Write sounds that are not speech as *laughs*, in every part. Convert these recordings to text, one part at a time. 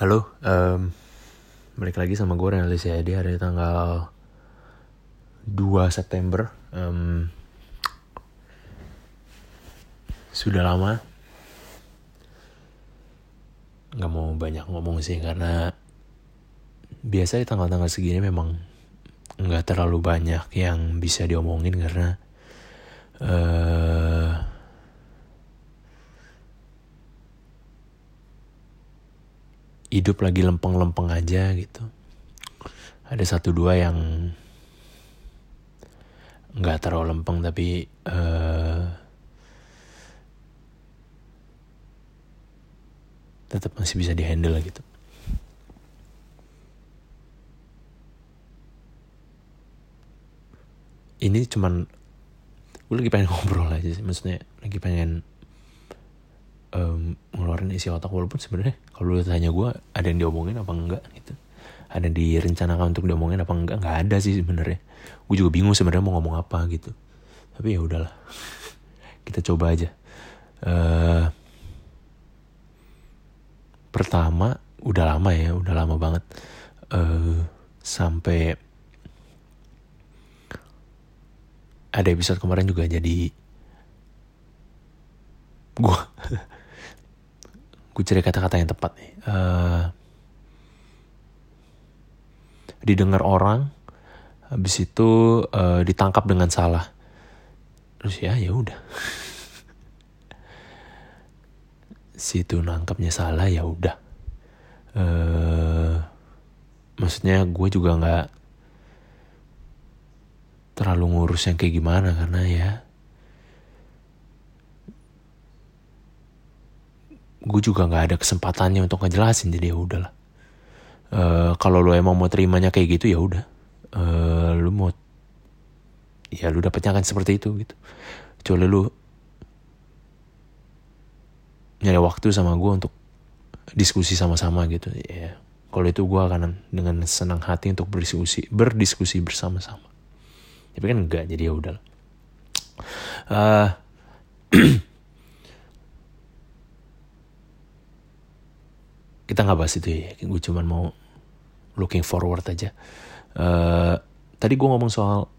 Halo, um, balik lagi sama gue Renaldi Siadi hari tanggal 2 September. Um, sudah lama nggak mau banyak ngomong sih karena biasanya tanggal-tanggal segini memang nggak terlalu banyak yang bisa diomongin karena uh, hidup lagi lempeng-lempeng aja gitu. Ada satu dua yang nggak terlalu lempeng tapi uh, tetap masih bisa dihandle gitu. Ini cuman gue lagi pengen *laughs* ngobrol aja sih maksudnya lagi pengen um, ngeluarin isi otak walaupun sebenarnya kalau tanya gue ada yang diomongin apa enggak gitu. Ada yang direncanakan untuk diomongin apa enggak nggak ada sih sebenarnya. Gue juga bingung sebenarnya mau ngomong apa gitu. Tapi ya udahlah. *laughs* Kita coba aja. Uh, pertama udah lama ya udah lama banget. Uh, sampai ada episode kemarin juga jadi gue *laughs* gue cari kata-kata yang tepat nih. Uh, didengar orang habis itu uh, ditangkap dengan salah. Terus ya ya udah. *laughs* Situ nangkapnya salah ya udah. Uh, maksudnya gue juga nggak terlalu ngurus yang kayak gimana karena ya gue juga nggak ada kesempatannya untuk ngejelasin jadi ya udahlah. Uh, kalau lo emang mau terimanya kayak gitu ya udah. Uh, lu mau ya lu dapetnya kan seperti itu gitu. Kecuali lu nyari waktu sama gue untuk diskusi sama-sama gitu. Ya kalau itu gue akan dengan senang hati untuk berdiskusi berdiskusi bersama-sama. Tapi kan enggak jadi ya udahlah. Uh, *clears throat* kita nggak bahas itu ya. Gue cuman mau looking forward aja. Uh, tadi gue ngomong soal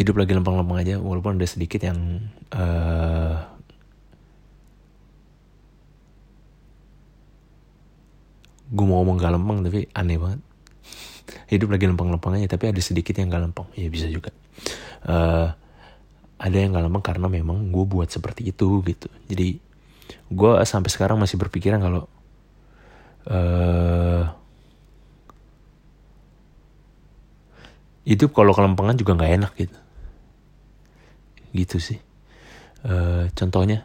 hidup lagi lempeng-lempeng aja walaupun ada sedikit yang uh, gue mau ngomong gak lempeng tapi aneh banget. Hidup lagi lempeng-lempeng aja tapi ada sedikit yang gak lempeng. Ya bisa juga. Uh, ada yang gak lempeng karena memang gue buat seperti itu gitu. Jadi gue sampai sekarang masih berpikiran kalau uh, hidup kalau kelempengan juga nggak enak gitu. Gitu sih. Uh, contohnya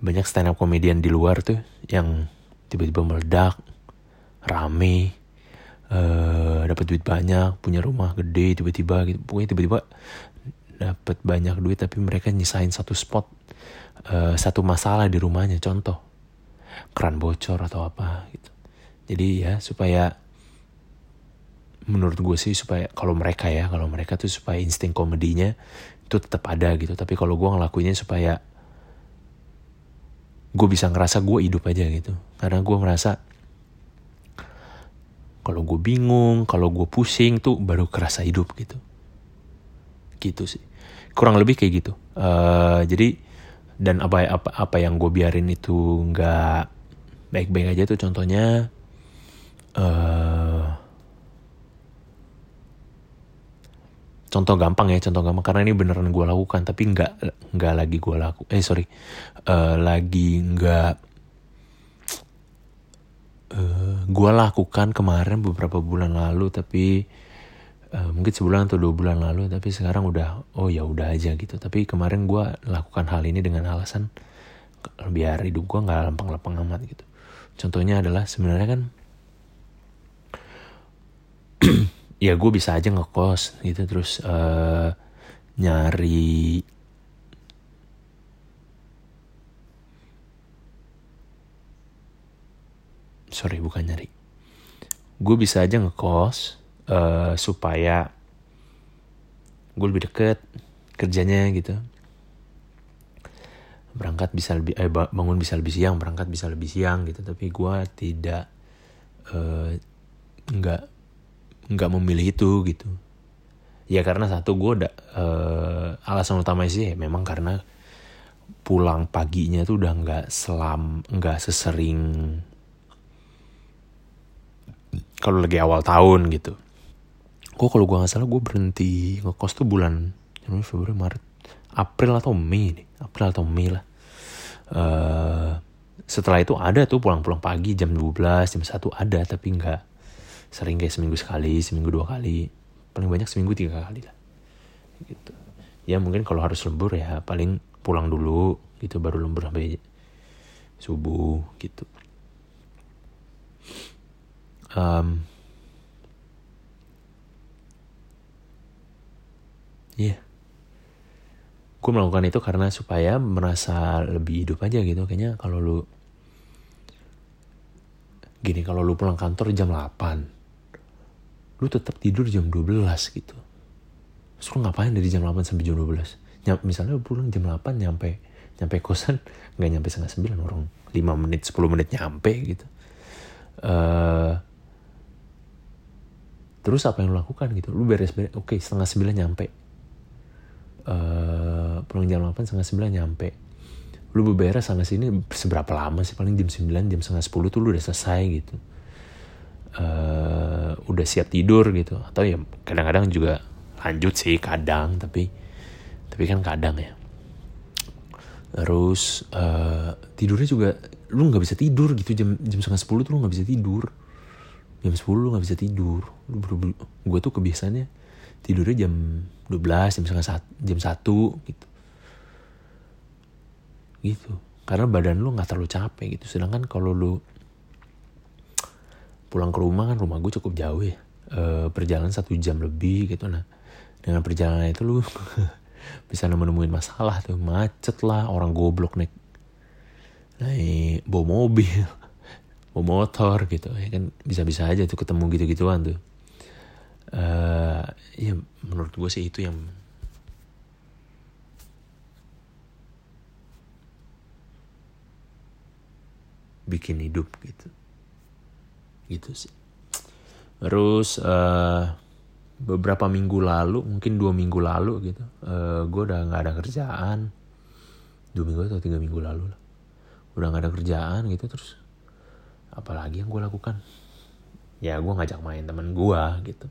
banyak stand up komedian di luar tuh yang tiba-tiba meledak rame uh, dapat duit banyak punya rumah gede tiba-tiba gitu. Pokoknya tiba-tiba dapat banyak duit tapi mereka nyisain satu spot uh, satu masalah di rumahnya contoh keran bocor atau apa gitu. Jadi ya supaya menurut gue sih supaya kalau mereka ya kalau mereka tuh supaya insting komedinya itu tetap ada gitu. Tapi kalau gue ngelakuinnya supaya gue bisa ngerasa gue hidup aja gitu. Karena gue merasa kalau gue bingung kalau gue pusing tuh baru kerasa hidup gitu. Gitu sih. Kurang lebih kayak gitu. Uh, jadi dan apa apa apa yang gue biarin itu nggak baik-baik aja tuh contohnya uh, contoh gampang ya contoh gampang. Karena ini beneran gue lakukan tapi nggak nggak lagi gue laku eh sorry uh, lagi nggak uh, gue lakukan kemarin beberapa bulan lalu tapi uh, mungkin sebulan atau dua bulan lalu tapi sekarang udah oh ya udah aja gitu. Tapi kemarin gue lakukan hal ini dengan alasan biar hidup gue nggak lempeng-lempeng amat gitu. Contohnya adalah sebenarnya kan *clears throat* ya gue bisa aja ngekos gitu terus uh, nyari sorry bukan nyari. Gue bisa aja ngekos uh, supaya gue lebih deket kerjanya gitu. Berangkat bisa lebih eh bangun bisa lebih siang berangkat bisa lebih siang gitu. Tapi gue tidak uh, nggak nggak memilih itu gitu. Ya karena satu gue udah uh, alasan utama sih ya, memang karena pulang paginya tuh udah nggak selam nggak sesering kalau lagi awal tahun gitu gue kalau gue nggak salah gue berhenti ngekos tuh bulan Januari Februari Maret April atau Mei nih April atau Mei lah. Uh, setelah itu ada tuh pulang-pulang pagi jam 12 jam 1 ada tapi nggak sering kayak seminggu sekali seminggu dua kali. Paling banyak seminggu tiga kali lah. Gitu. Ya mungkin kalau harus lembur ya paling pulang dulu gitu baru lembur sampai subuh gitu. Um, Iya. Yeah. Gue melakukan itu karena supaya merasa lebih hidup aja gitu. Kayaknya kalau lu gini kalau lu pulang kantor jam 8 lu tetap tidur jam 12 gitu terus lu ngapain dari jam 8 sampai jam 12 Nyam, misalnya lu pulang jam 8 nyampe nyampe kosan *laughs* nggak nyampe setengah 9 orang 5 menit 10 menit nyampe gitu uh, terus apa yang lu lakukan gitu lu beres beres oke okay, setengah 9 nyampe uh, pulang jam 8 setengah 9 nyampe. Lu beberes sana sini seberapa lama sih? Paling jam 9 jam setengah 10 tuh lu udah selesai gitu. Uh, udah siap tidur gitu. Atau ya kadang-kadang juga lanjut sih kadang tapi tapi kan kadang ya. Terus uh, tidurnya juga lu nggak bisa tidur gitu. Jam jam setengah sepuluh tuh lu nggak bisa tidur. Jam sepuluh lu nggak bisa tidur. Lu gue tuh kebiasaannya tidurnya jam 12 jam setengah satu jam satu gitu. Gitu. Karena badan lu nggak terlalu capek gitu. Sedangkan kalau lu pulang ke rumah kan rumah gue cukup jauh ya. E, perjalanan satu jam lebih gitu. Nah dengan perjalanan itu lu *laughs* bisa nemuin masalah tuh. Macet lah orang goblok naik naik bawa mobil *laughs* bawa motor gitu. Ya kan bisa-bisa aja tuh ketemu gitu-gituan tuh uh, ya menurut gue sih itu yang bikin hidup gitu. Gitu sih. Terus uh, beberapa minggu lalu mungkin dua minggu lalu gitu uh, gue udah nggak ada kerjaan. Dua minggu atau tiga minggu lalu lah. Udah nggak ada kerjaan gitu terus apalagi yang gue lakukan? Ya gue ngajak main teman gue gitu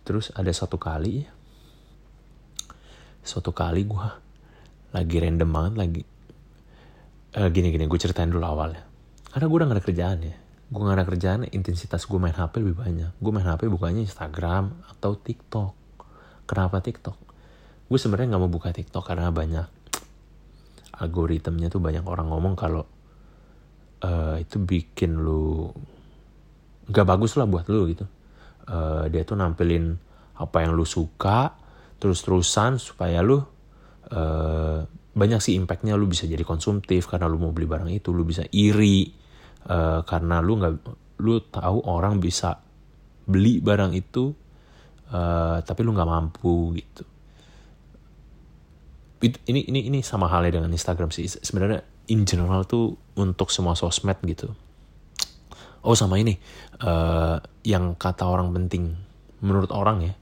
terus ada satu kali suatu kali gue lagi random banget lagi uh, gini gini gue ceritain dulu awalnya. Karena gue udah gak ada kerjaan ya. Gue gak ada kerjaan intensitas gue main hp lebih banyak. Gue main hp bukannya instagram atau tiktok. Kenapa tiktok? Gue sebenarnya nggak mau buka tiktok karena banyak algoritmnya tuh banyak orang ngomong kalau uh, itu bikin lu nggak bagus lah buat lu gitu uh, dia tuh nampilin apa yang lu suka terus-terusan supaya lu uh, banyak sih impactnya. Lu bisa jadi konsumtif karena lu mau beli barang itu. Lu bisa iri uh, karena lu nggak lu tahu orang bisa beli barang itu uh, tapi lu nggak mampu gitu. Ini ini ini sama halnya dengan Instagram sih. Sebenarnya in general tuh untuk semua sosmed gitu oh sama ini. Uh, yang kata orang penting menurut orang ya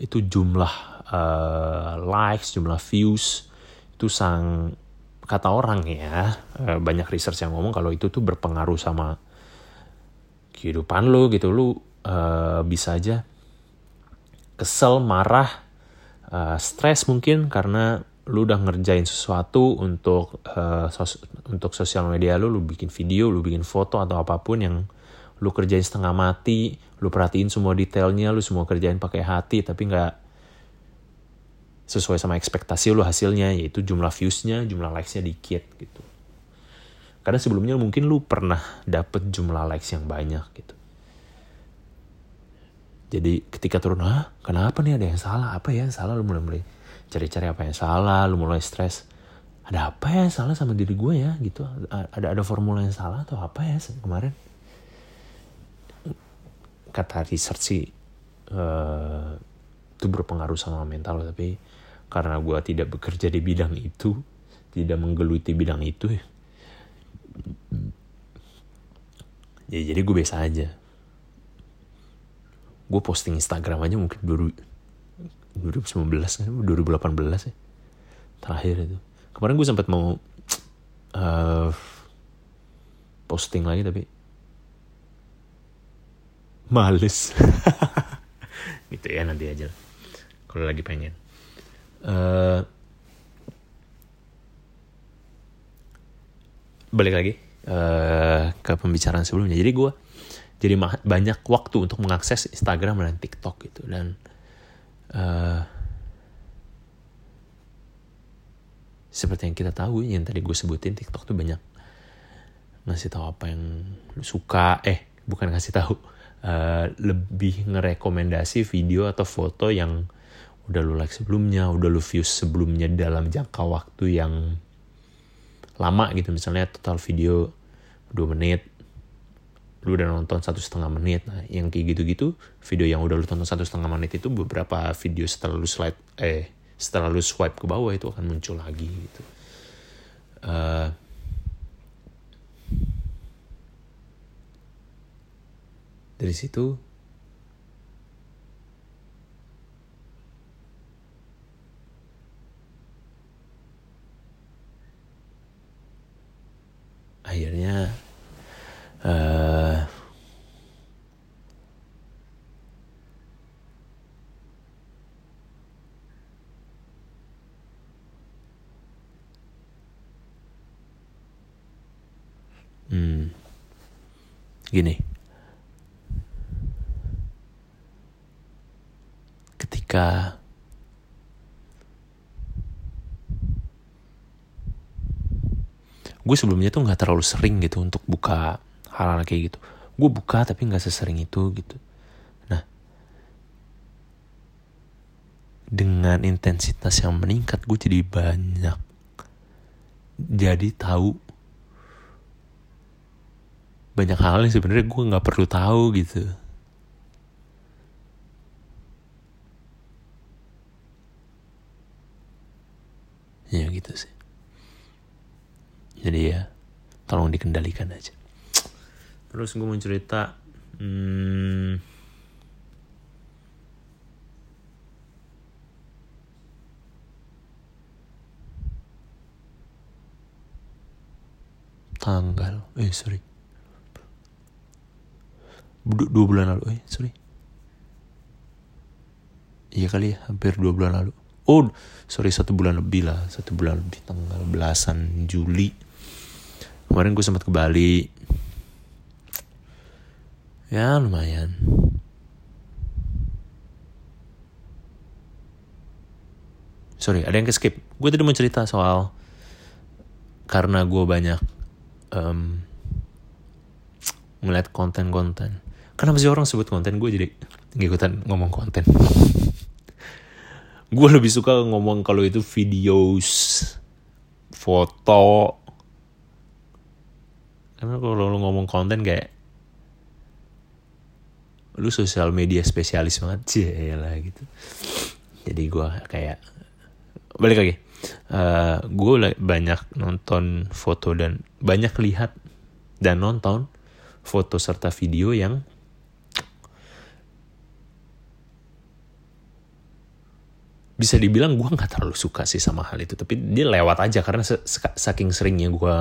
itu jumlah uh, likes jumlah views itu sang kata orang ya. Eh, banyak research yang ngomong kalau itu tuh berpengaruh sama kehidupan lo gitu. Lo uh, bisa aja kesel marah uh, stres mungkin karena lu udah ngerjain sesuatu untuk uh, sos untuk sosial media lu lu bikin video lu bikin foto atau apa pun yang lu kerjain setengah mati lu perhatiin semua detailnya lu semua kerjain pakai hati tapi nggak sesuai sama ekspektasi lo hasilnya yaitu jumlah viewsnya jumlah likesnya dikit gitu. Karena sebelumnya mungkin lu pernah dapet jumlah likes yang banyak gitu. Jadi ketika turun ah kenapa nih ada yang salah? Apa ya yang salah? Lu mulai mulai cari-cari apa yang salah lu mulai stres. Ada apa ya yang salah sama diri gue ya? Gitu. Ada ada formula yang salah atau apa ya kemarin kata research sih uh, itu berpengaruh sama mental tapi karena gue tidak bekerja di bidang itu tidak menggeluti bidang itu ya. Ya jadi gue biasa aja. Gue posting Instagram aja mungkin 2019 2018 ya terakhir itu. Kemarin gue sempat mau uh, posting lagi tapi males. *laughs* Gitu ya nanti aja kalau lagi pengen. Uh, balik lagi uh, ke pembicaraan sebelumnya. Jadi gue jadi banyak waktu untuk mengakses Instagram dan TikTok gitu. Dan uh, seperti yang kita tahu yang tadi gue sebutin TikTok tuh banyak ngasih tahu apa yang suka. Eh bukan ngasih tahu uh, lebih ngerekomendasi video atau foto yang udah lu like sebelumnya udah lu views sebelumnya dalam jangka waktu yang lama gitu. Misalnya total video 2 menit lu udah nonton satu setengah menit. Nah yang kayak gitu-gitu video yang udah lu tonton satu setengah menit itu beberapa video setelah lu slide eh setelah lu swipe ke bawah itu akan muncul lagi gitu. Uh, dari situ. Akhirnya uh, hmm, gini ketika gue sebelumnya tuh nggak terlalu sering gitu untuk buka hal-hal kayak gitu. Gue buka tapi nggak sesering itu gitu. Nah dengan intensitas yang meningkat gue jadi banyak jadi tahu banyak hal yang sebenarnya gue nggak perlu tahu gitu ya gitu sih. Jadi ya tolong dikendalikan aja. Terus gue mau cerita hmm, tanggal eh sorry. Dua bulan lalu eh sorry. Iya kali ya hampir dua bulan lalu oh sorry satu bulan lebih lah. Satu bulan lebih tanggal belasan Juli. Kemarin gue sempat ke Bali. Ya lumayan. Sorry ada yang ke skip gue tadi mau cerita soal karena gue banyak um, konten-konten. Kenapa sih orang sebut konten? Gue jadi ngikutan ngomong konten gue lebih suka ngomong kalau itu videos foto. Karena kalau lu ngomong konten kayak lu sosial media spesialis banget *laughs* sih lah gitu. Jadi gue kayak balik lagi. Uh, eh, gue banyak nonton foto dan banyak lihat dan nonton foto serta video yang bisa dibilang gue nggak terlalu suka sih sama hal itu tapi dia lewat aja karena saking seringnya gue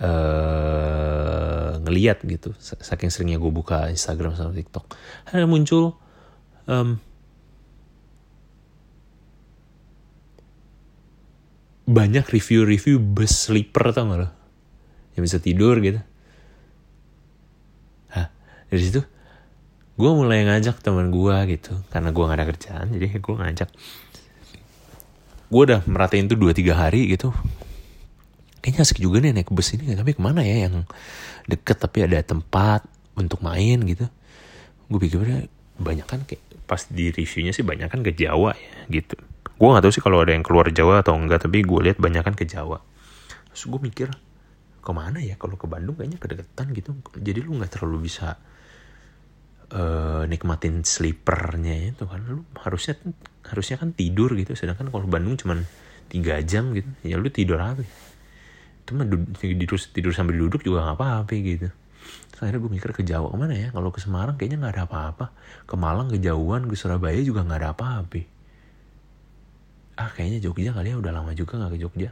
uh, ngeliat gitu. Saking seringnya gue buka Instagram sama TikTok. Ada muncul um, banyak review-review bus sleeper tau gak lo? Yang bisa tidur gitu. Hah, dari situ gue mulai ngajak teman gue gitu karena gue gak ada kerjaan jadi *laughs* gue ngajak. Gue udah merhatiin tuh dua tiga hari gitu. Kayaknya asik juga nih naik bus ini tapi ke mana ya yang deket tapi ada tempat untuk main gitu. Gue pikirnya banyak kan kayak pas di reviewnya sih banyak kan ke Jawa ya gitu. Gue nggak tahu sih kalau ada yang keluar Jawa atau enggak tapi gue lihat banyak kan ke Jawa. Terus gue mikir ke mana ya? Kalau ke Bandung kayaknya kedeketan gitu. Jadi lu nggak terlalu bisa uh, nikmatin sleepernya itu kan. Lu harusnya harusnya kan tidur gitu. Sedangkan kalau Bandung cuman tiga jam gitu ya lu tidur apa? Itu mah tidur tidur sambil duduk juga nggak apa-apa gitu. Terus akhirnya gue mikir ke Jawa ke mana ya? Kalau ke Semarang kayaknya nggak ada apa-apa. Ke Malang kejauhan ke Surabaya juga nggak ada apa-apa. Ah kayaknya Jogja kali ya. Udah lama juga nggak ke Jogja.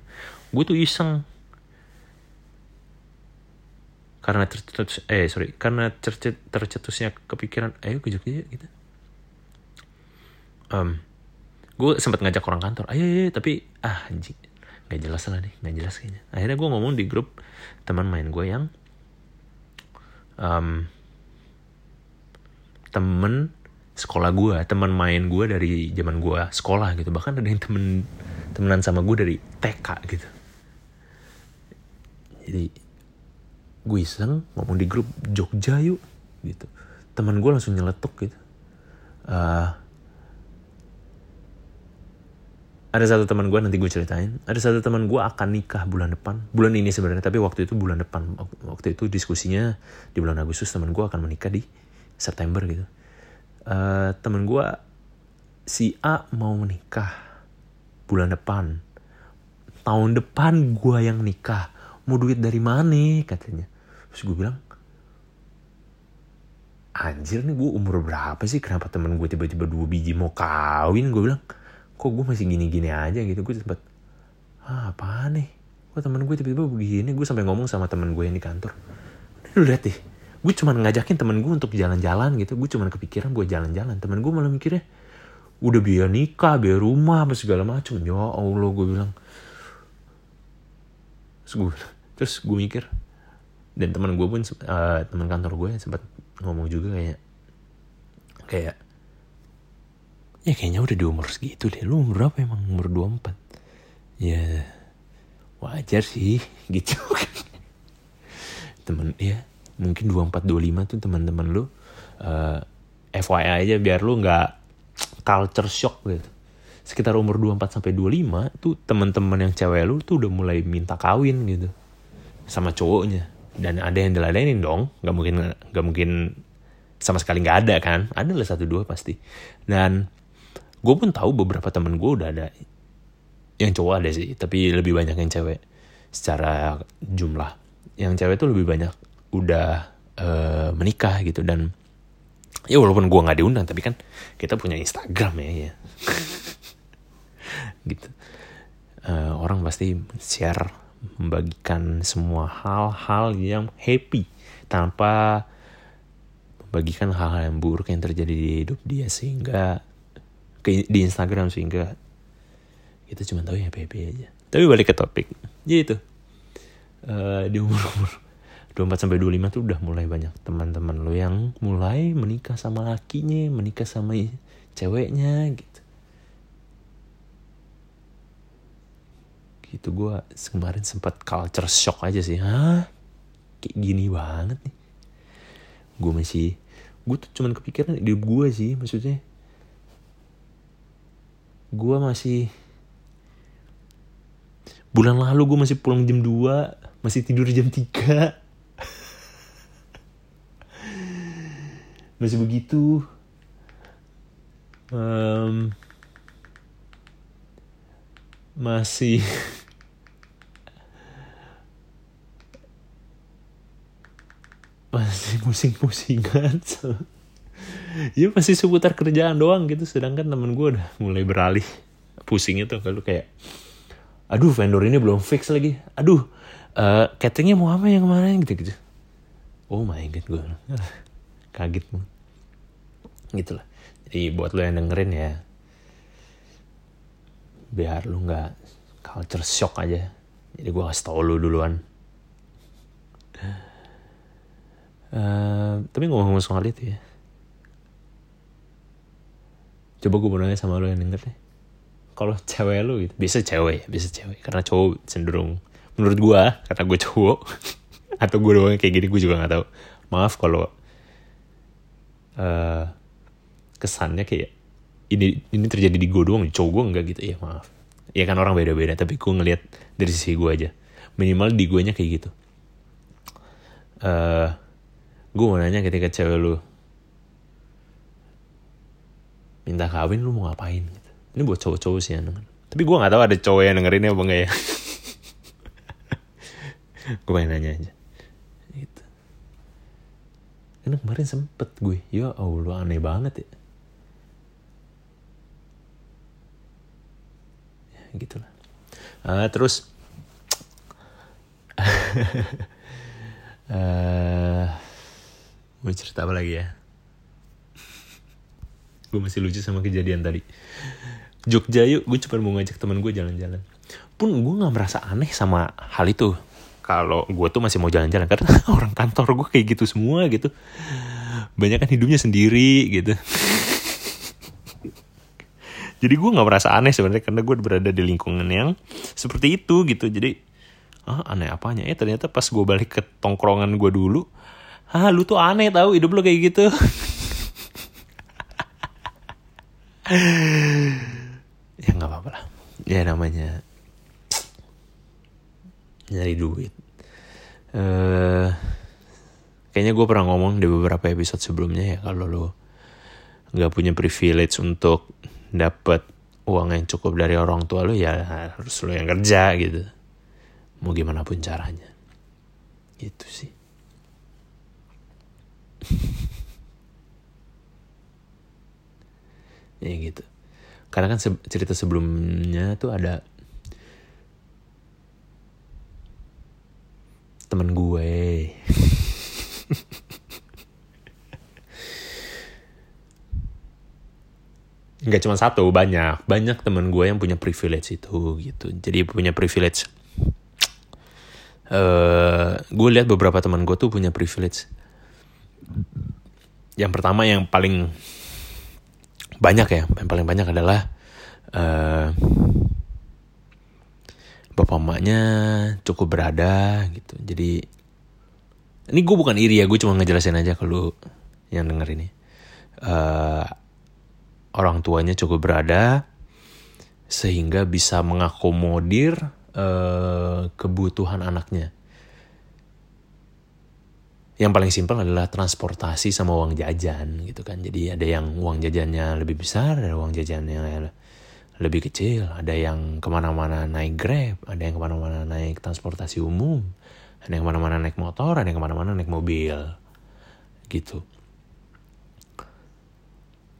Gue tuh iseng karena tercetus eh sorry karena tercet, tercetusnya kepikiran ayo ke Jogja gitu. Um, gue sempat ngajak orang kantor ayo, ayo, ayo tapi ah anjing nggak jelas lah nih nggak jelas kayaknya. Akhirnya gue ngomong di grup teman main gue yang um, temen sekolah gue teman main gue dari zaman gue sekolah gitu. Bahkan ada yang temen temenan sama gue dari TK gitu. Jadi gue iseng ngomong di grup Jogja yuk gitu. Teman gue langsung nyeletuk gitu. Uh, ada satu teman gue nanti gue ceritain ada satu teman gue akan nikah bulan depan. Bulan ini sebenarnya tapi waktu itu bulan depan. Waktu itu diskusinya di bulan Agustus teman gue akan menikah di September gitu. Uh, teman gue si A mau menikah bulan depan. Tahun depan gue yang nikah. Mau duit dari mana katanya terus gue bilang anjir nih gue umur berapa sih? Kenapa temen gue tiba-tiba dua biji mau kawin? Gue bilang kok gue masih gini-gini aja gitu? Gue sempet ah, apa nih? Kok temen gue tiba-tiba begini? Gue sampai ngomong sama temen gue yang di kantor. Lu lihat deh gue cuma ngajakin temen gue untuk jalan-jalan gitu. Gue cuma kepikiran buat jalan-jalan. Temen gue malah mikirnya udah biaya nikah biaya rumah apa segala macam ya allah gue bilang. Terus gue, terus gue mikir dan teman gue pun uh, teman kantor gue sempat ngomong juga kayak kayak ya kayaknya udah di umur segitu deh. Lu umur berapa emang? Umur 24 ya wajar sih *laughs* gitu temen ya mungkin 24 25 tuh teman-teman lu uh, eh, FYI aja biar lu nggak culture shock gitu. Sekitar umur 24 sampai 25 tuh teman-teman yang cewek lu tuh udah mulai minta kawin gitu sama cowoknya dan ada yang diladenin dong. Nggak mungkin nggak mungkin sama sekali nggak ada kan? Ada lah satu dua pasti. Dan gue pun tahu beberapa temen gue udah ada yang cowok ada sih tapi lebih banyak yang cewek secara jumlah. Yang cewek tuh lebih banyak udah uh, menikah gitu. Dan ya walaupun gue nggak diundang tapi kan kita punya Instagram ya ya. *laughs* Gitu. Uh, orang pasti share membagikan semua hal-hal yang happy tanpa membagikan hal-hal yang buruk yang terjadi di hidup dia sehingga di Instagram sehingga kita cuma tahu ya happy aja. Tapi balik ke topik, ya itu uh, di umur umur 24 sampai 25 tuh udah mulai banyak teman-teman lo yang mulai menikah sama lakinya, menikah sama ceweknya gitu. Gitu gue kemarin sempat culture shock aja sih. Hah? Kayak gini banget nih. Gue masih gue tuh cuman kepikiran hidup gue sih maksudnya. Gue masih bulan lalu gue masih pulang jam 2 masih tidur jam 3 *laughs* masih begitu. Um, masih *laughs* masih pusing-pusingan. Ya masih seputar kerjaan doang gitu. Sedangkan temen gue udah mulai beralih. Pusingnya tuh kalau kayak aduh vendor ini belum fix lagi. Aduh uh, cateringnya mau apa yang kemarin? Gitu gitu oh my god gue *laughs* kaget gue gitu lah jadi buat lo yang dengerin ya biar lu nggak culture shock aja. Jadi gue kasih tau lu duluan Uh, tapi ngomong-ngomong soal itu ya. Coba gue mau sama lo yang denger deh. Kalau cewek lo gitu, bisa cewek ya, bisa cewek. Karena cowok cenderung, menurut gue, karena gue cowok, *laughs* atau gue doang kayak gini, gue juga gak tahu. Maaf kalau uh, kesannya kayak ini ini terjadi di gue doang, cowok gue enggak gitu. Ya maaf. Ya kan orang beda-beda, tapi gue ngeliat dari sisi gue aja. Minimal di gue nya kayak gitu. Uh, gue mau nanya ketika cewek lu minta kawin lu mau ngapain gitu? Ini buat cowok-cowok sih ya tapi gue nggak tahu ada cowok yang dengerin apa enggak ya. *laughs* Gue pengen nanya aja. Gitu. Karena kemarin sempet gue ya allah aneh banget ya. Ya gitulah. Uh, terus uh, *laughs* mau cerita apa lagi ya? Gue masih lucu sama kejadian tadi. Jogja yuk gue cuma mau ngajak teman gue jalan-jalan. Pun gue nggak merasa aneh sama hal itu. Kalau gue tuh masih mau jalan-jalan karena *laughs* orang kantor gue kayak gitu semua gitu. Banyak kan hidupnya sendiri gitu. *laughs* Jadi gue nggak merasa aneh sebenarnya karena gue berada di lingkungan yang seperti itu gitu. Jadi ah aneh apanya? Eh ternyata pas gue balik ke tongkrongan gue dulu ah lu tuh aneh tahu hidup lo kayak gitu. Ya nggak apa-apa lah. Ya namanya nyari duit. Uh, kayaknya gue pernah ngomong di beberapa episode sebelumnya ya kalau lo nggak punya privilege untuk dapat uang yang cukup dari orang tua lo ya harus lo yang kerja gitu. Mau gimana pun caranya. Gitu sih *laughs* ya gitu. Karena kan cerita sebelumnya tuh ada temen gue. *laughs* Nggak cuma satu banyak. Banyak temen gue yang punya privilege itu gitu. Jadi punya privilege. Uh, gue lihat beberapa teman gue tuh punya privilege yang pertama yang paling banyak ya yang paling banyak adalah uh, bapak emaknya cukup berada gitu. Jadi ini gue bukan iri ya gue cuma ngejelasin aja ke lu yang denger ini. Uh, orang tuanya cukup berada sehingga bisa mengakomodir uh, kebutuhan anaknya yang paling simpel adalah transportasi sama uang jajan gitu kan. Jadi ada yang uang jajannya lebih besar ada uang jajannya lebih kecil. Ada yang ke mana-mana naik grab ada yang ke mana-mana naik transportasi umum ada yang ke mana-mana naik motor ada yang ke mana-mana naik mobil gitu.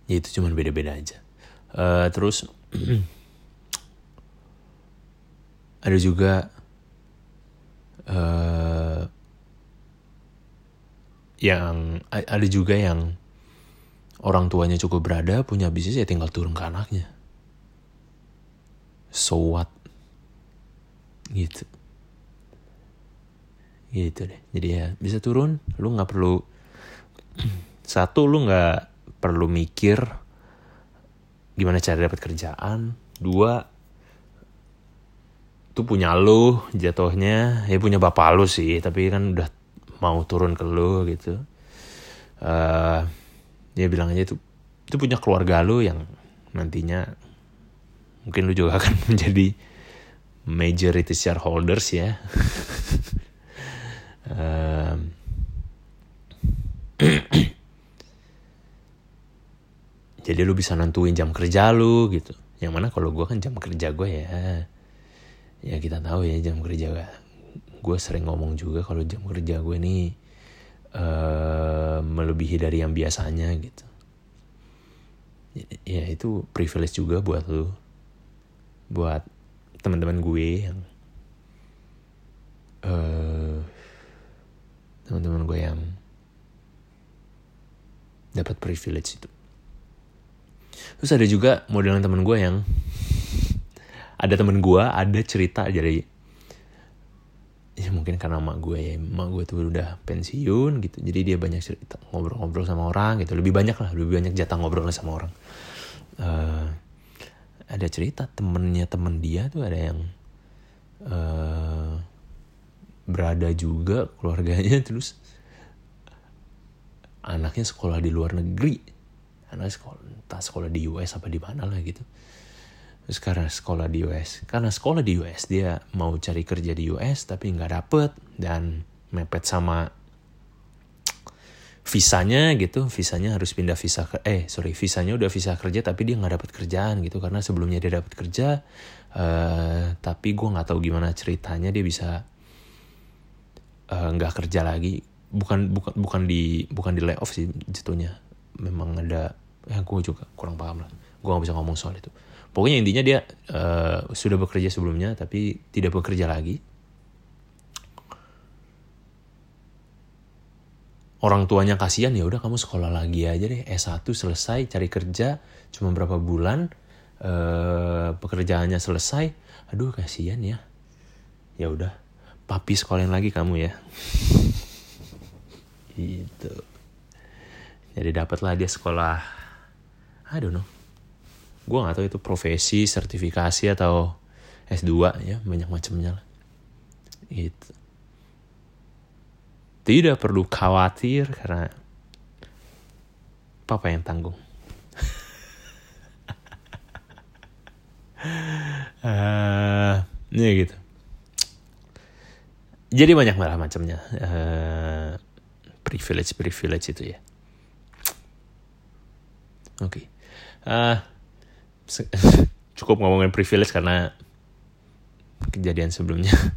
Ya itu cuma beda-beda aja. Uh, terus *clears throat* ada juga uh, yang ada juga yang orang tuanya cukup berada punya bisnis ya tinggal turun ke anaknya. So what? Gitu. Gitu deh. Jadi ya bisa turun lu nggak perlu satu lu nggak perlu mikir gimana cara dapat kerjaan. Dua itu punya lu jatuhnya. Ya punya bapak lu sih tapi kan udah mau turun ke lu gitu. Uh, dia bilang aja itu itu punya keluarga lu yang nantinya mungkin lu juga *laughs* akan menjadi majority shareholders ya. *laughs* Um, *clears throat* jadi lu bisa nentuin jam kerja lu gitu. Yang mana kalau gue kan jam kerja gue ya. Ya kita tahu ya jam kerja gue gue sering ngomong juga kalau jam kerja gue nih uh, melebihi dari yang biasanya gitu. Ya itu privilege juga buat lo buat teman-teman gue yang uh, teman-teman gue yang dapat privilege itu. Terus ada juga modelan teman gue yang ada teman gue ada cerita dari ya mungkin karena emak gue ya emak gue tuh udah pensiun gitu. Jadi dia banyak cerita ngobrol-ngobrol sama orang gitu. Lebih banyak lah lebih banyak jatah ngobrol sama orang. Uh, ada cerita temennya temen dia tuh ada yang uh, berada juga keluarganya. *laughs* Terus anaknya sekolah di luar negeri. Anaknya sekolah entah sekolah di US apa di mana lah gitu Terus karena sekolah di US, karena sekolah di US dia mau cari kerja di US tapi nggak dapet dan mepet sama visanya gitu. Visanya harus pindah visa ke eh sorry visanya udah visa kerja tapi dia nggak dapat kerjaan gitu. Karena sebelumnya dia dapat kerja uh, tapi gue nggak tahu gimana ceritanya dia bisa eh, nggak uh, kerja lagi. Bukan bukan bukan di bukan di layoff sih jatuhnya. Memang ada ya gue juga kurang paham lah. Gue nggak bisa ngomong soal itu pokoknya intinya dia uh, sudah bekerja sebelumnya tapi tidak bekerja lagi. Orang tuanya kasihan ya udah kamu sekolah lagi aja deh S1 selesai cari kerja cuma berapa bulan eh, pekerjaannya selesai. Aduh kasihan ya. Ya udah papi sekolahin lagi kamu ya. *laughs* Itu jadi dapatlah dia sekolah I don't know gue gak tahu itu profesi sertifikasi atau S2 ya banyak macamnya lah itu tidak perlu khawatir karena papa yang tanggung. uh, *laughs* ya gitu. Jadi banyak malah macamnya. Uh, privilege privilege itu ya. Oke. Okay. Uh, *laughs* cukup ngomongin privilege karena kejadian sebelumnya. uh,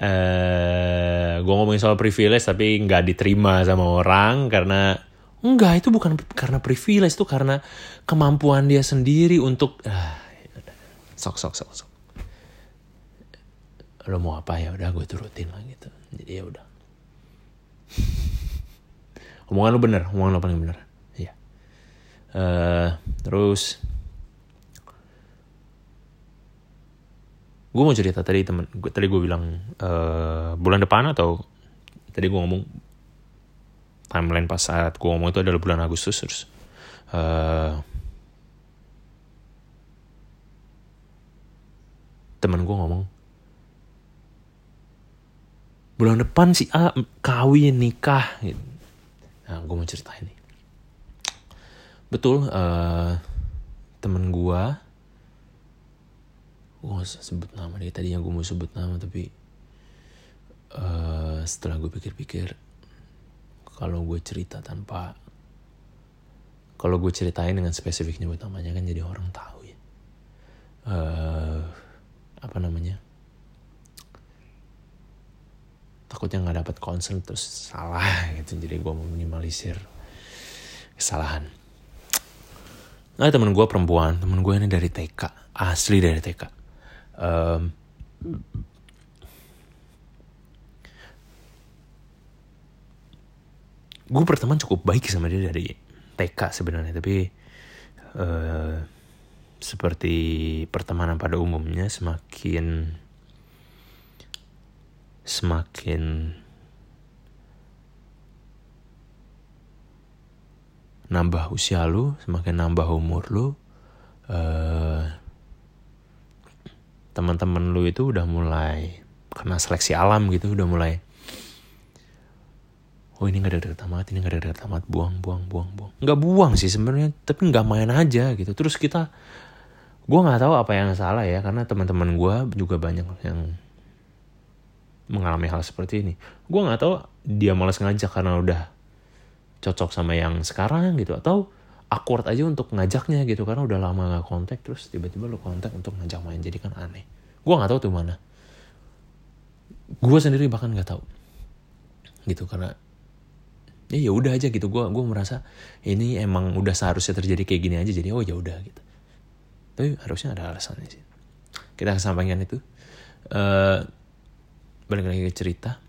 *laughs* eh, gue ngomongin soal privilege tapi nggak diterima sama orang karena enggak itu bukan karena privilege itu karena kemampuan dia sendiri untuk uh, sok sok sok sok. Lo mau apa? Ya udah gue turutin lah gitu. Jadi ya udah. *laughs* Omongan lo bener omongan lo paling bener. ya uh, terus gue mau cerita tadi temen gue tadi gue bilang uh, bulan depan atau tadi gue ngomong timeline pas saat gue ngomong itu adalah bulan Agustus terus uh, temen gue ngomong bulan depan si A kawin nikah gitu. nah gue mau cerita ini betul uh, temen gue gue gak sebut nama dia tadinya gue mau sebut nama tapi uh, setelah gue pikir-pikir kalau gue cerita tanpa kalau gue ceritain dengan spesifik nyebut namanya kan jadi orang tahu ya. Uh, apa namanya? Takutnya nggak dapat concern terus salah *laughs* gitu. Jadi gue mau minimalisir kesalahan nah temen gue perempuan. Temen gue ini dari TK asli dari TK um, gue berteman cukup baik sama dia dari TK sebenarnya tapi uh, seperti pertemanan pada umumnya semakin semakin nambah usia lu semakin nambah umur lu uh, teman-teman lu itu udah mulai kena seleksi alam gitu udah mulai oh ini nggak ada deket amat ini nggak ada deket amat buang buang buang buang. Nggak buang sih sebenarnya tapi nggak main aja gitu. Terus kita gue nggak tahu apa yang salah ya karena teman-teman gue juga banyak yang mengalami hal seperti ini. Gue nggak tahu dia malas ngajak karena udah cocok sama yang sekarang gitu atau awkward aja untuk ngajaknya gitu karena udah lama gak kontak terus tiba-tiba lu kontak untuk ngajak main jadi kan aneh. Gue nggak tahu tuh mana. Gue sendiri bahkan nggak tahu. Gitu karena ya ya udah aja gitu. Gue gue merasa ini emang udah seharusnya terjadi kayak gini aja jadi oh ya udah gitu. Tapi harusnya ada alasannya sih. Kita kesampaikan itu. Uh, balik lagi ke cerita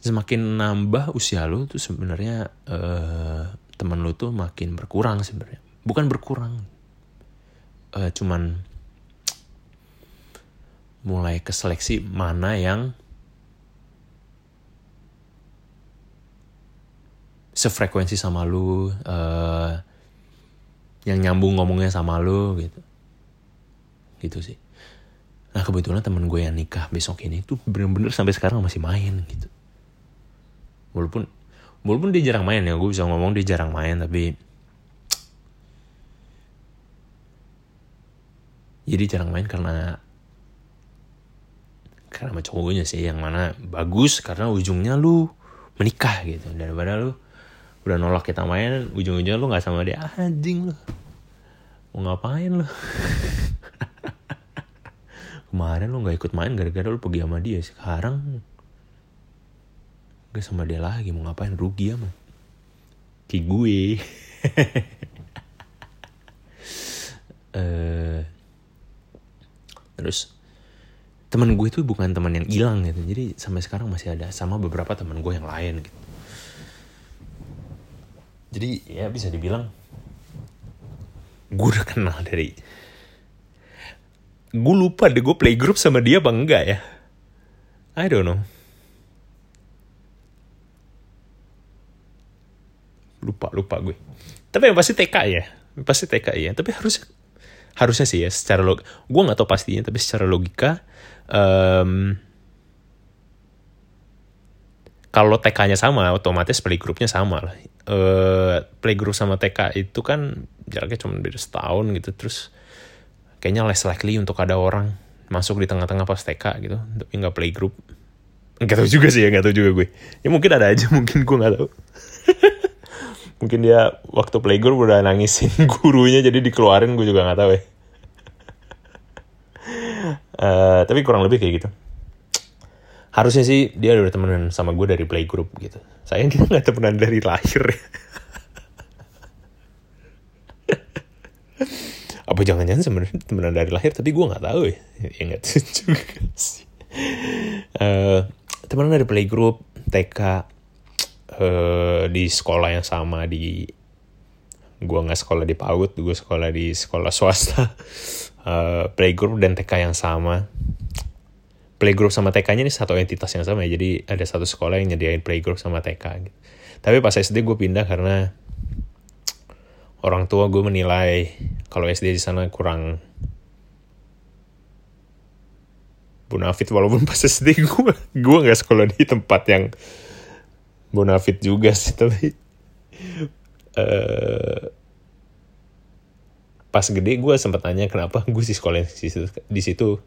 semakin nambah usia lu tuh sebenarnya uh, teman lu tuh makin berkurang sebenarnya. Bukan berkurang uh, cuman mulai ke seleksi mana yang sefrekuensi sama lu uh, yang nyambung ngomongnya sama lu gitu. Gitu sih. Nah kebetulan temen gue yang nikah besok ini tuh bener-bener sampai sekarang masih main gitu walaupun walaupun dia jarang main ya gue bisa ngomong dia jarang main tapi jadi jarang main karena karena sama cowoknya sih yang mana bagus karena ujungnya lu menikah gitu. Daripada lu udah nolak kita main ujung-ujungnya lu nggak sama dia anjing lu mau ngapain lu? *laughs* Kemarin lu nggak ikut main gara-gara lu pergi sama dia sekarang gak sama dia lagi mau ngapain? Rugi amat ki gue. Uh, *laughs* terus teman gue itu bukan teman yang hilang gitu. Jadi sampai sekarang masih ada sama beberapa teman gue yang lain gitu. Jadi ya bisa dibilang gue udah kenal dari gue lupa deh gue playgroup sama dia apa enggak ya. I don't know lupa lupa gue tapi yang pasti TK ya pasti TK ya tapi harus harusnya sih ya secara log gue nggak tahu pastinya tapi secara logika um, kalau TK-nya sama, otomatis playgroup-nya sama lah. Uh, playgroup sama TK itu kan jaraknya cuma beda setahun gitu, terus kayaknya less likely untuk ada orang masuk di tengah-tengah pas TK gitu, tapi nggak playgroup. Nggak tahu juga sih ya, nggak tahu juga gue. Ya mungkin ada aja, *laughs* mungkin gue nggak tahu. *laughs* mungkin dia waktu playgroup udah nangisin *laughs* gurunya jadi dikeluarin gue juga nggak tahu ya. Uh, *laughs* tapi kurang lebih kayak gitu. Harusnya sih dia udah temenan sama gue dari playgroup gitu. Sayang kita nggak temenan dari lahir ya. *laughs* Apa jangan-jangan sebenarnya temenan dari lahir tapi gue nggak tahu ya. Ya nggak tahu juga sih. Uh, temenan dari playgroup, TK, uh, di sekolah yang sama di gue nggak sekolah di PAUD, gue sekolah di sekolah swasta uh, playgroup dan TK yang sama playgroup sama TK-nya ini satu entitas yang sama ya jadi ada satu sekolah yang nyediain playgroup sama TK gitu. tapi pas SD gue pindah karena orang tua gue menilai kalau SD di sana kurang bonafit walaupun pas SD gue gue nggak sekolah di tempat yang bonafit juga sih *laughs* tapi uh, pas gede gue sempet tanya kenapa gue sih sekolah di situ di situ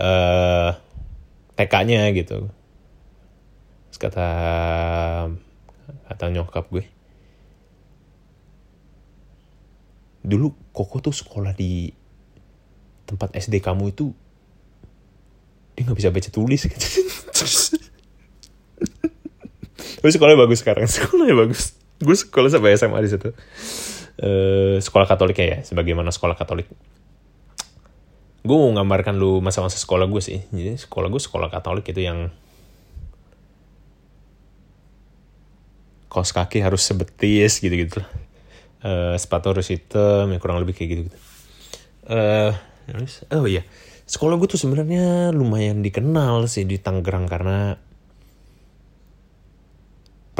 uh, TK-nya gitu Terus kata kata nyokap gue dulu koko tuh sekolah di tempat SD kamu itu dia nggak bisa baca tulis *laughs* gitu. Gue sekolahnya bagus sekarang, *laughs* sekolahnya bagus. Gue sekolah sampai SMA di situ. Uh, sekolah Katolik ya, sebagaimana sekolah Katolik. Gue mau gambarkan lu masa-masa sekolah gue sih. Jadi sekolah gue sekolah Katolik itu yang kaos kaki harus sebetis gitu-gitu. Uh, sepatu harus hitam, ya kurang lebih kayak gitu-gitu. Uh, oh iya, sekolah gue tuh sebenarnya lumayan dikenal sih di Tangerang karena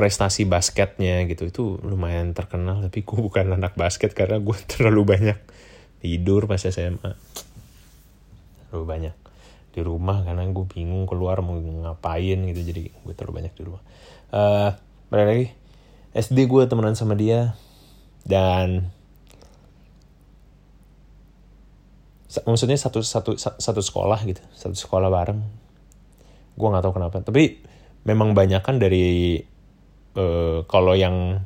prestasi basketnya gitu. Itu lumayan terkenal tapi gue *laughs* bukan anak basket karena gue *laughs* terlalu banyak tidur pas SMA terlalu banyak di rumah karena gue bingung keluar mau ngapain gitu jadi gue terlalu banyak di rumah. Uh, balik lagi. SD gue temenan sama dia dan maksudnya satu satu satu sekolah gitu satu sekolah bareng. Gue nggak tahu kenapa tapi memang banyak kan dari uh, kalau yang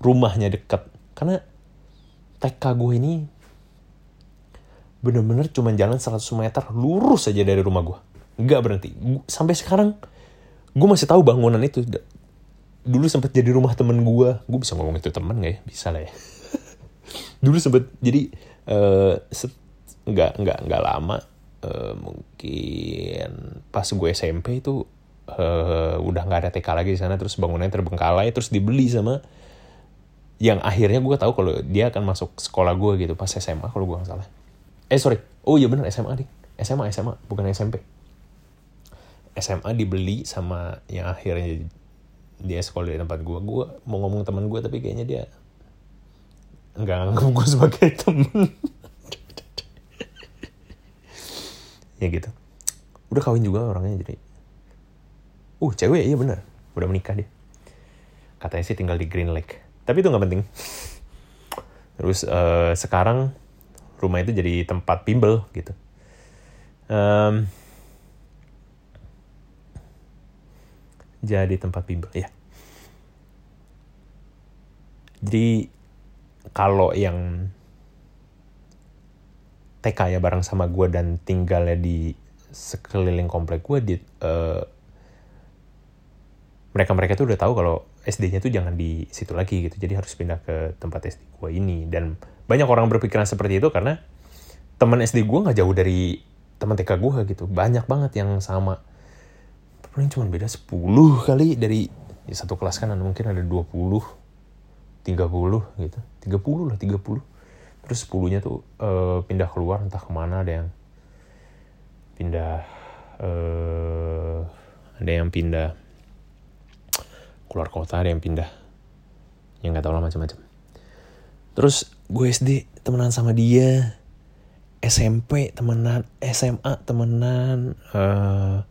rumahnya dekat. Karena TK gue ini bener-bener cuma jalan 100 meter lurus aja dari rumah gue nggak berhenti. Sampai sekarang gue masih tahu bangunan itu. Dulu sempat jadi rumah temen gue gue bisa ngomong itu temen gak ya? Bisa lah ya. *laughs* Dulu sempat jadi uh, nggak nggak nggak lama uh, mungkin pas gue SMP itu uh, udah nggak ada TK lagi di sana terus bangunannya terbengkalai terus dibeli sama yang akhirnya gue tahu kalau dia akan masuk sekolah gue gitu pas SMA kalau gue nggak salah. Eh sorry. Oh iya bener SMA nih SMA SMA bukan SMP SMA dibeli sama yang akhirnya dia sekolah di tempat gue gue mau ngomong teman gue tapi kayaknya dia nggak nganggap gue sebagai *laughs* temen ya gitu. Udah kawin juga orangnya jadi uh cewek iya bener. Udah menikah dia. Katanya sih tinggal di Green Lake. Tapi itu nggak penting. Terus uh, sekarang rumah itu jadi tempat bimbel gitu. Um, jadi tempat bimbel ya jadi kalau yang TK ya bareng sama gue dan tinggalnya di sekeliling komplek gue di uh, mereka mereka tuh udah tahu kalau SD-nya tuh jangan di situ lagi gitu. Jadi harus pindah ke tempat SD gue ini. Dan banyak orang berpikiran seperti itu karena teman SD gue nggak jauh dari teman TK gue gitu. Banyak banget yang sama. Paling cuma beda 10 kali dari ya satu kelas kan mungkin ada 20 30 gitu. 30 lah 30 terus 10 nya tuh uh, pindah keluar entah ke mana ada yang pindah uh, ada yang pindah keluar kota ada yang pindah. Yang nggak tahu lah macam-macam. Terus gue SD temenan sama dia SMP temenan SMA temenan uh,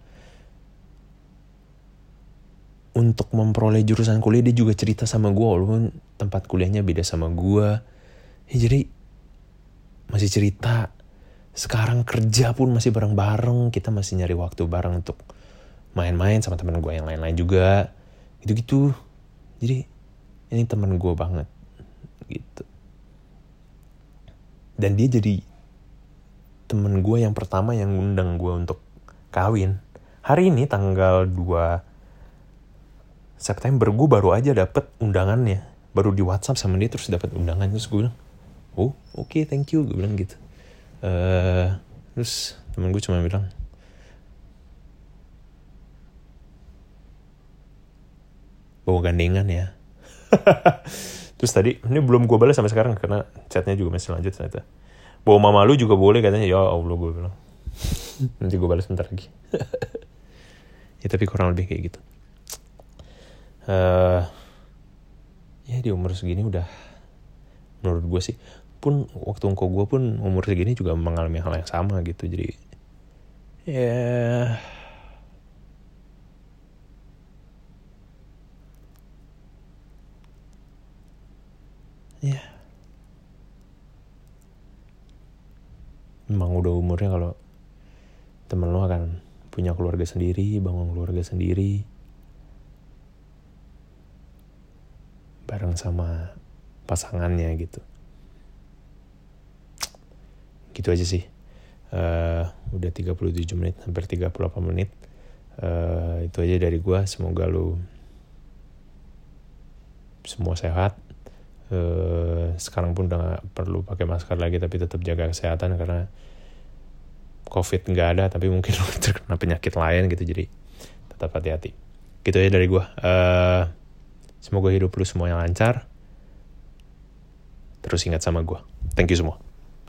untuk memperoleh jurusan kuliah dia juga cerita sama gue walaupun tempat kuliahnya beda sama gue. Ya, jadi masih cerita. Sekarang kerja pun masih bareng-bareng kita masih nyari waktu bareng untuk main-main sama teman gue yang lain-lain juga gitu-gitu. Jadi ini teman gue banget. Gitu. Dan dia jadi temen gue yang pertama yang ngundang gue untuk kawin. Hari ini tanggal 2 September gue baru aja dapet undangannya. Baru di WhatsApp sama dia terus dapet undangan. Terus gue bilang oh oke okay, thank you. Gue bilang gitu. Uh, terus temen gue cuma bilang bawa gandengan ya. *laughs* Terus tadi ini belum gue balas sampai sekarang karena chatnya juga masih lanjut ternyata. Bawa mama lu juga boleh katanya ya allah gue bilang. *laughs* Nanti gue balas bentar lagi. *laughs* Ya tapi kurang lebih kayak gitu. Uh, ya di umur segini udah menurut gue sih pun waktu engkau gue pun umur segini juga mengalami hal yang sama gitu jadi ya ya memang udah umurnya kalau temen lo akan punya keluarga sendiri bangun keluarga sendiri. Bareng sama pasangannya gitu. Gitu aja sih. Uh, udah 37 menit hampir 38 menit. Uh, itu aja dari gue semoga lu semua sehat uh, sekarang pun udah gak perlu pakai masker lagi tapi tetap jaga kesehatan karena covid nggak ada tapi mungkin lu *laughs* terkena penyakit lain gitu jadi tetap hati-hati gitu aja dari gue uh, Semoga hidup lu semuanya lancar. Terus ingat sama gue. Thank you semua.